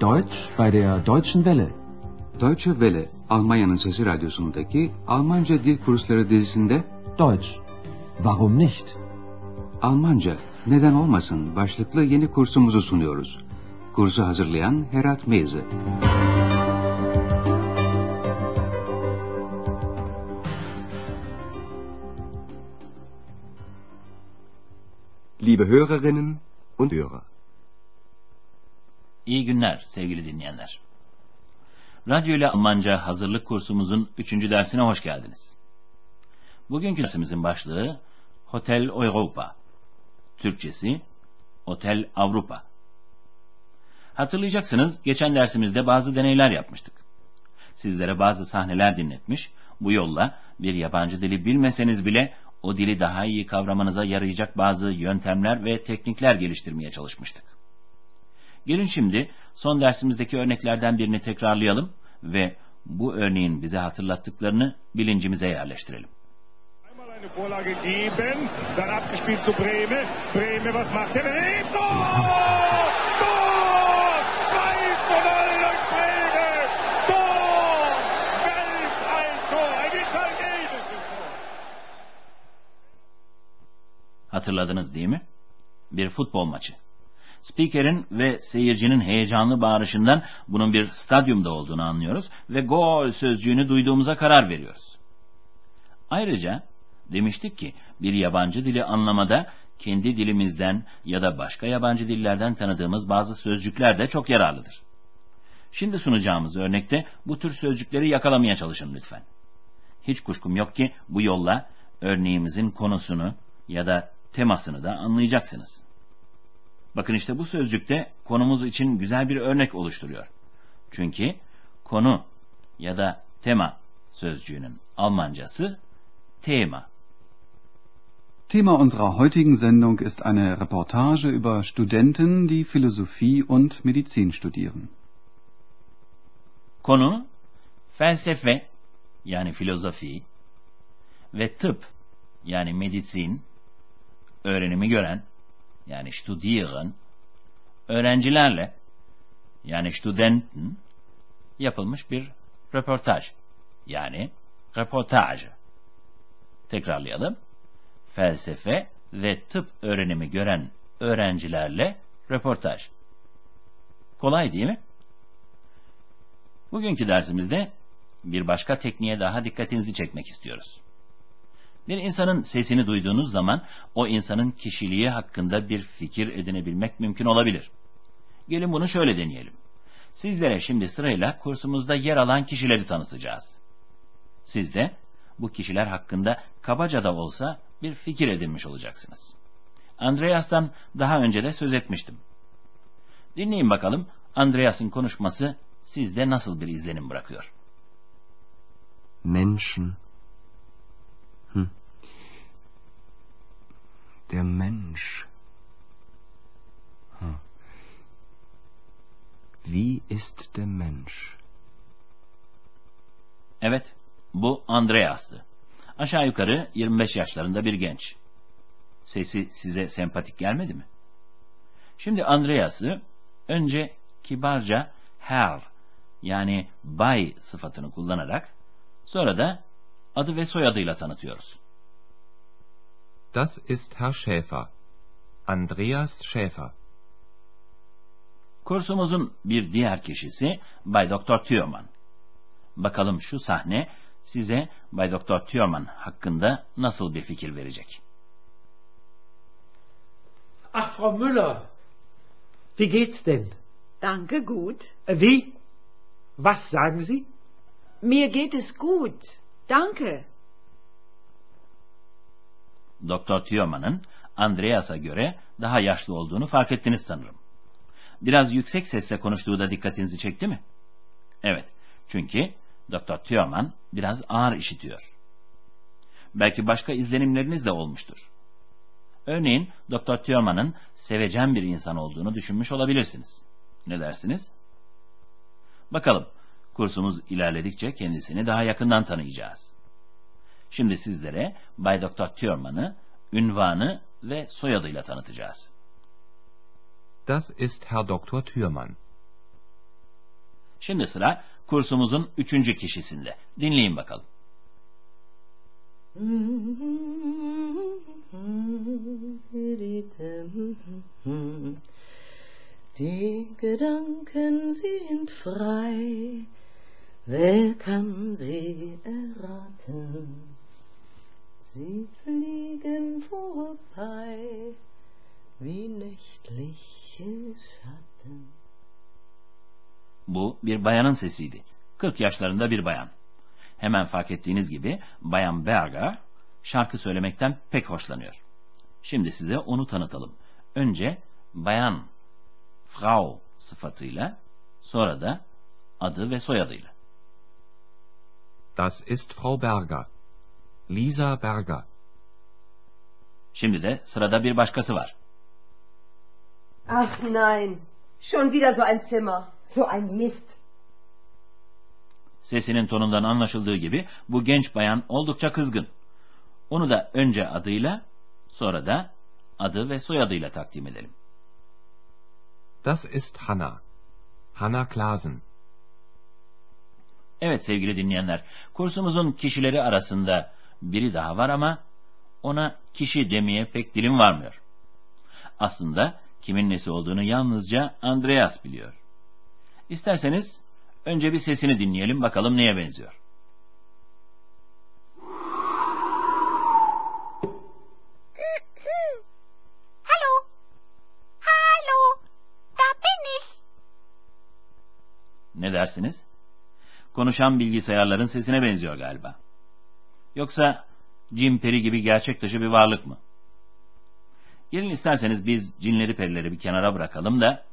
Deutsch bei der Deutschen Welle. Deutsche Welle, Almanya'nın Sesi Radyosu'ndaki Almanca Dil Kursları dizisinde Deutsch. Warum nicht? Almanca, neden olmasın başlıklı yeni kursumuzu sunuyoruz. Kursu hazırlayan Herat Meyze. Liebe Hörerinnen und Hörer. İyi günler sevgili dinleyenler. Radyo ile Almanca hazırlık kursumuzun 3. dersine hoş geldiniz. Bugünkü dersimizin başlığı Hotel Europa. Türkçesi Otel Avrupa. Hatırlayacaksınız geçen dersimizde bazı deneyler yapmıştık. Sizlere bazı sahneler dinletmiş, bu yolla bir yabancı dili bilmeseniz bile o dili daha iyi kavramanıza yarayacak bazı yöntemler ve teknikler geliştirmeye çalışmıştık. Gelin şimdi son dersimizdeki örneklerden birini tekrarlayalım ve bu örneğin bize hatırlattıklarını bilincimize yerleştirelim. Einmal eine Vorlage geben, dann abgespielt zu Breme. Breme, was macht er? Hey, Tor! Tor! 2 zu 0 durch Breme! Tor! Welch ein Tor! Ein italienisches Tor! Hatırladınız değil mi? Bir futbol maçı. Spikerin ve seyircinin heyecanlı bağırışından bunun bir stadyumda olduğunu anlıyoruz ve gol sözcüğünü duyduğumuza karar veriyoruz. Ayrıca demiştik ki bir yabancı dili anlamada kendi dilimizden ya da başka yabancı dillerden tanıdığımız bazı sözcükler de çok yararlıdır. Şimdi sunacağımız örnekte bu tür sözcükleri yakalamaya çalışın lütfen. Hiç kuşkum yok ki bu yolla örneğimizin konusunu ya da temasını da anlayacaksınız. Bakın işte bu sözcükte konumuz için güzel bir örnek oluşturuyor. Çünkü konu ya da tema sözcüğünün Almancası tema. Thema unserer heutigen Sendung ist eine Reportage über Studenten, die Philosophie und Medizin studieren. Konu felsefe yani filozofi ve tıp yani medizin öğrenimi gören yani studieren öğrencilerle yani Studenten yapılmış bir röportaj yani reportaj. Tekrarlayalım. Felsefe ve tıp öğrenimi gören öğrencilerle röportaj. Kolay değil mi? Bugünkü dersimizde bir başka tekniğe daha dikkatinizi çekmek istiyoruz. Bir insanın sesini duyduğunuz zaman o insanın kişiliği hakkında bir fikir edinebilmek mümkün olabilir. Gelin bunu şöyle deneyelim. Sizlere şimdi sırayla kursumuzda yer alan kişileri tanıtacağız. Siz de bu kişiler hakkında kabaca da olsa bir fikir edinmiş olacaksınız. Andreas'tan daha önce de söz etmiştim. Dinleyin bakalım Andreas'ın konuşması sizde nasıl bir izlenim bırakıyor. Menschen. Hm. Der Mensch. Hm. Wie ist der Mensch? Evet, bu Andreas'tı. Aşağı yukarı 25 yaşlarında bir genç. Sesi size sempatik gelmedi mi? Şimdi Andreas'ı önce kibarca Herr yani Bay sıfatını kullanarak sonra da adı ve soyadıyla tanıtıyoruz. Das ist Herr Schäfer. Andreas Schäfer. Kursumuzun bir diğer kişisi Bay Doktor Thürmann. Bakalım şu sahne size Bay Doktor Thürmann hakkında nasıl bir fikir verecek? Ach, Frau Müller, wie geht's denn? Danke, gut. Wie? Was sagen Sie? Mir geht es gut. Danke. Doktor Thürmann'ın Andreas'a göre daha yaşlı olduğunu fark ettiniz sanırım. Biraz yüksek sesle konuştuğu da dikkatinizi çekti mi? Evet, çünkü Doktor Thürmann biraz ağır işitiyor. Belki başka izlenimleriniz de olmuştur. Örneğin Doktor Thürmann'ın sevecen bir insan olduğunu düşünmüş olabilirsiniz. Ne dersiniz? Bakalım, kursumuz ilerledikçe kendisini daha yakından tanıyacağız. Şimdi sizlere Bay Doktor Thürmann'ı, ünvanı ve soyadıyla tanıtacağız. Das ist Herr Dr. Thürmann. Şimdi sıra kursumuzun üçüncü kişisinde. Dinleyin bakalım. Die Gedanken sind frei, wer kann sie erraten? Sie fliegen vorbei wie nächtliche Schatten. Bu bir bayanın sesiydi. 40 yaşlarında bir bayan. Hemen fark ettiğiniz gibi Bayan Berger şarkı söylemekten pek hoşlanıyor. Şimdi size onu tanıtalım. Önce bayan, Frau sıfatıyla, sonra da adı ve soyadıyla. Das ist Frau Berger. Lisa Berger. Şimdi de sırada bir başkası var. Ach nein, schon wieder so ein Zimmer, so ein Mist. Sesinin tonundan anlaşıldığı gibi bu genç bayan oldukça kızgın. Onu da önce adıyla, sonra da adı ve soyadıyla takdim edelim. Das ist Hanna. Hanna Klasen. Evet sevgili dinleyenler, kursumuzun kişileri arasında biri daha var ama ona kişi demeye pek dilim varmıyor. Aslında kimin nesi olduğunu yalnızca Andreas biliyor. İsterseniz önce bir sesini dinleyelim bakalım neye benziyor. Hallo. Hallo. Da bin ich. Ne dersiniz? Konuşan bilgisayarların sesine benziyor galiba. Yoksa cin peri gibi gerçek dışı bir varlık mı? Gelin isterseniz biz cinleri perileri bir kenara bırakalım da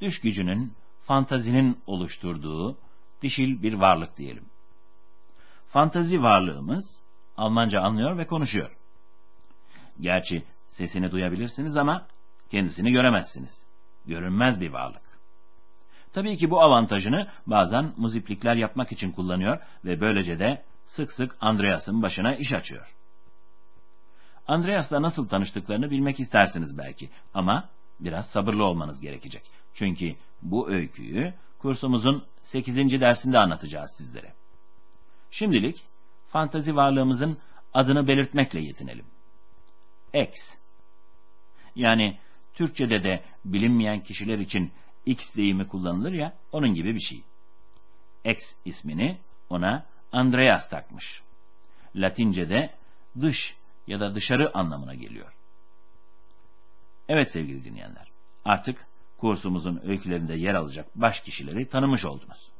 düş gücünün, fantazinin oluşturduğu dişil bir varlık diyelim. Fantazi varlığımız Almanca anlıyor ve konuşuyor. Gerçi sesini duyabilirsiniz ama kendisini göremezsiniz. Görünmez bir varlık. Tabii ki bu avantajını bazen muziplikler yapmak için kullanıyor ve böylece de sık sık Andreas'ın başına iş açıyor. Andreas'la nasıl tanıştıklarını bilmek istersiniz belki ama biraz sabırlı olmanız gerekecek. Çünkü bu öyküyü kursumuzun 8. dersinde anlatacağız sizlere. Şimdilik fantazi varlığımızın adını belirtmekle yetinelim. X. Yani Türkçede de bilinmeyen kişiler için X deyimi kullanılır ya, onun gibi bir şey. X ismini ona Andreas takmış. Latince'de dış ya da dışarı anlamına geliyor. Evet sevgili dinleyenler, artık kursumuzun öykülerinde yer alacak baş kişileri tanımış oldunuz.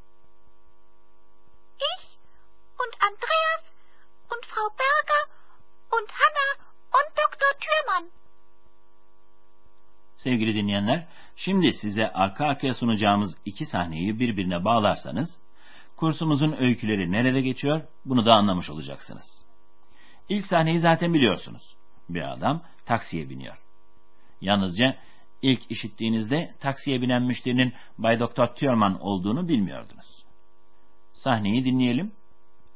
Sevgili dinleyenler, şimdi size arka arkaya sunacağımız iki sahneyi birbirine bağlarsanız, kursumuzun öyküleri nerede geçiyor, bunu da anlamış olacaksınız. İlk sahneyi zaten biliyorsunuz. Bir adam taksiye biniyor. Yalnızca ilk işittiğinizde taksiye binen müşterinin Bay Doktor Thürmann olduğunu bilmiyordunuz. Sahneyi dinleyelim.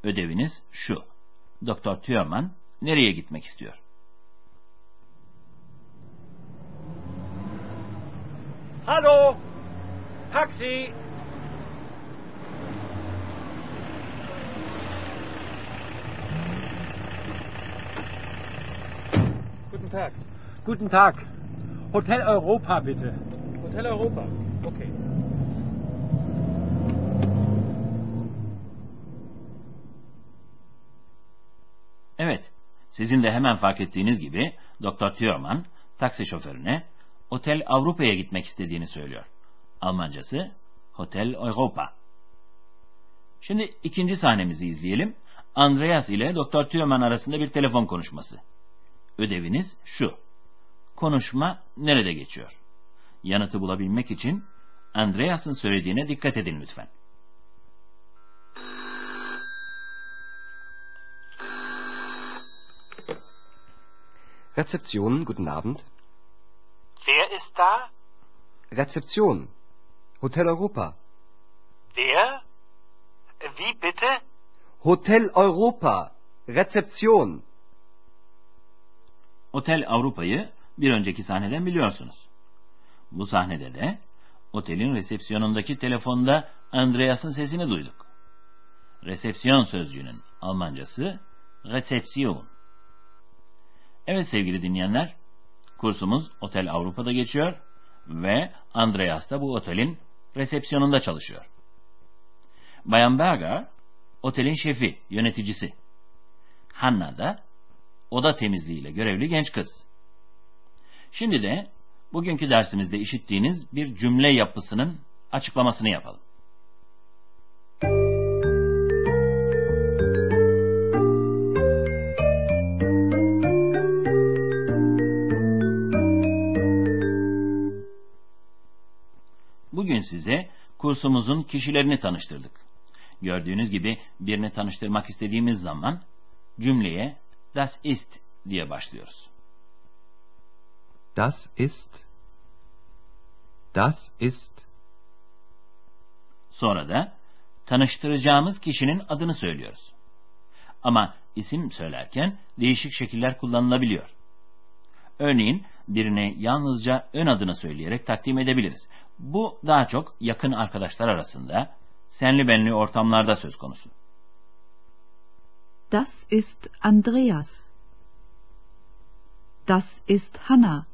Ödeviniz şu. Doktor Thürmann nereye gitmek istiyor? Hallo! Taxi! Guten Tag. Guten Tag. Hotel Europa, bitte. Hotel Europa. Okay. Evet, sizin de hemen fark ettiğiniz gibi Doktor Thürmann taksi şoförüne Otel Avrupa'ya gitmek istediğini söylüyor. Almancası Hotel Europa. Şimdi ikinci sahnemizi izleyelim. Andreas ile Doktor Thürmann arasında bir telefon konuşması. Ödeviniz şu. Konuşma nerede geçiyor? Yanıtı bulabilmek için Andreas'ın söylediğine dikkat edin lütfen. Rezeption, guten Abend. Wer ist da? Rezeption. Hotel Europa. Wer? Wie bitte? Hotel Europa. Rezeption. Otel Avrupa'yı bir önceki sahneden biliyorsunuz. Bu sahnede de otelin resepsiyonundaki telefonda Andreas'ın sesini duyduk. Resepsiyon sözcüğünün Almancası Rezepsiyon. Evet sevgili dinleyenler, kursumuz Otel Avrupa'da geçiyor ve Andreas da bu otelin resepsiyonunda çalışıyor. Bayan Berger, otelin şefi, yöneticisi. Hanna da oda temizliğiyle görevli genç kız. Şimdi de bugünkü dersimizde işittiğiniz bir cümle yapısının açıklamasını yapalım. Bugün size kursumuzun kişilerini tanıştırdık. Gördüğünüz gibi birini tanıştırmak istediğimiz zaman cümleye das ist diye başlıyoruz. Das ist. Das ist. Sonra da tanıştıracağımız kişinin adını söylüyoruz. Ama isim söylerken değişik şekiller kullanılabiliyor. Örneğin birine yalnızca ön adını söyleyerek takdim edebiliriz. Bu daha çok yakın arkadaşlar arasında, senli benli ortamlarda söz konusu. Das ist Andreas. Das ist Hanna.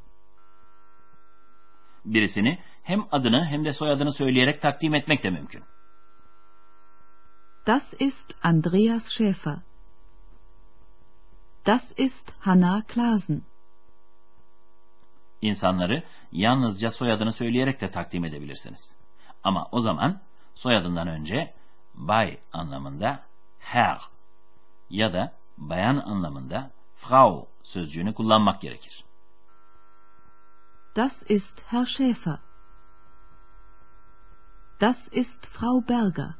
Birisini hem adını hem de soyadını söyleyerek takdim etmek de mümkün. Das ist Andreas Schäfer. Das ist Hanna Klasen. İnsanları yalnızca soyadını söyleyerek de takdim edebilirsiniz. Ama o zaman soyadından önce bay anlamında Herr ya da bayan anlamında Frau sözcüğünü kullanmak gerekir. Das ist Herr Schäfer. Das ist Frau Berger.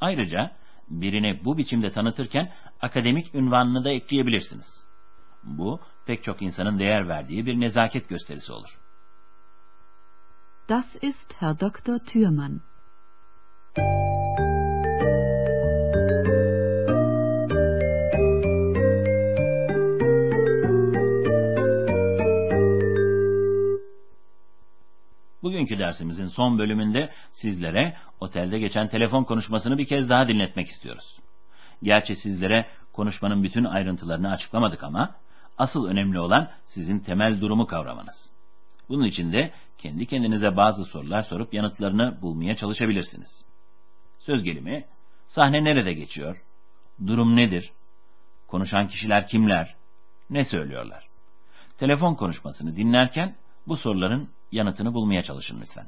Ayrıca birini bu biçimde tanıtırken akademik ünvanını da ekleyebilirsiniz. Bu pek çok insanın değer verdiği bir nezaket gösterisi olur. Das ist Herr Dr. Thürmann. Bugünkü dersimizin son bölümünde sizlere otelde geçen telefon konuşmasını bir kez daha dinletmek istiyoruz. Gerçi sizlere konuşmanın bütün ayrıntılarını açıklamadık ama asıl önemli olan sizin temel durumu kavramanız. Bunun için de kendi kendinize bazı sorular sorup yanıtlarını bulmaya çalışabilirsiniz. Söz gelimi, sahne nerede geçiyor? Durum nedir? Konuşan kişiler kimler? Ne söylüyorlar? Telefon konuşmasını dinlerken bu soruların yanıtını bulmaya çalışın lütfen.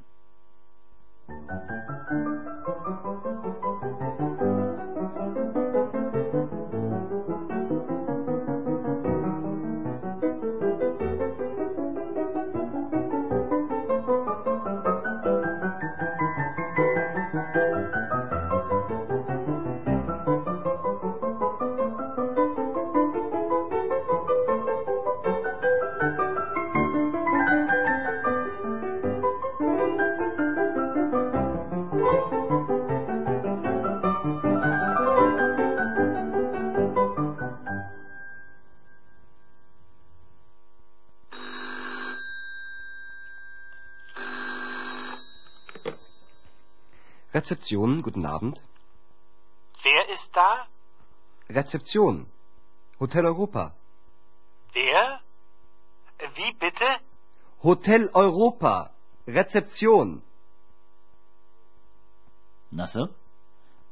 Rezeption, guten Abend. Wer ist da? Rezeption. Hotel Europa. Wer? Wie bitte? Hotel Europa. Rezeption. Nasıl?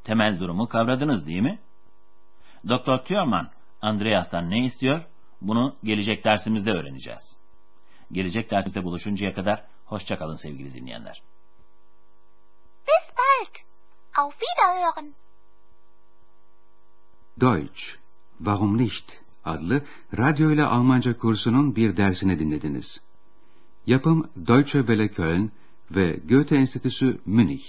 Temel durumu kavradınız değil mi? Doktor Thürmann, Andreas'tan ne istiyor? Bunu gelecek dersimizde öğreneceğiz. Gelecek dersimizde buluşuncaya kadar hoşçakalın sevgili dinleyenler. Bis bald. Auf Wiederhören. Deutsch, Warum nicht? adlı radyo ile Almanca kursunun bir dersini dinlediniz. Yapım Deutsche Welle Köln ve Goethe Enstitüsü Münih.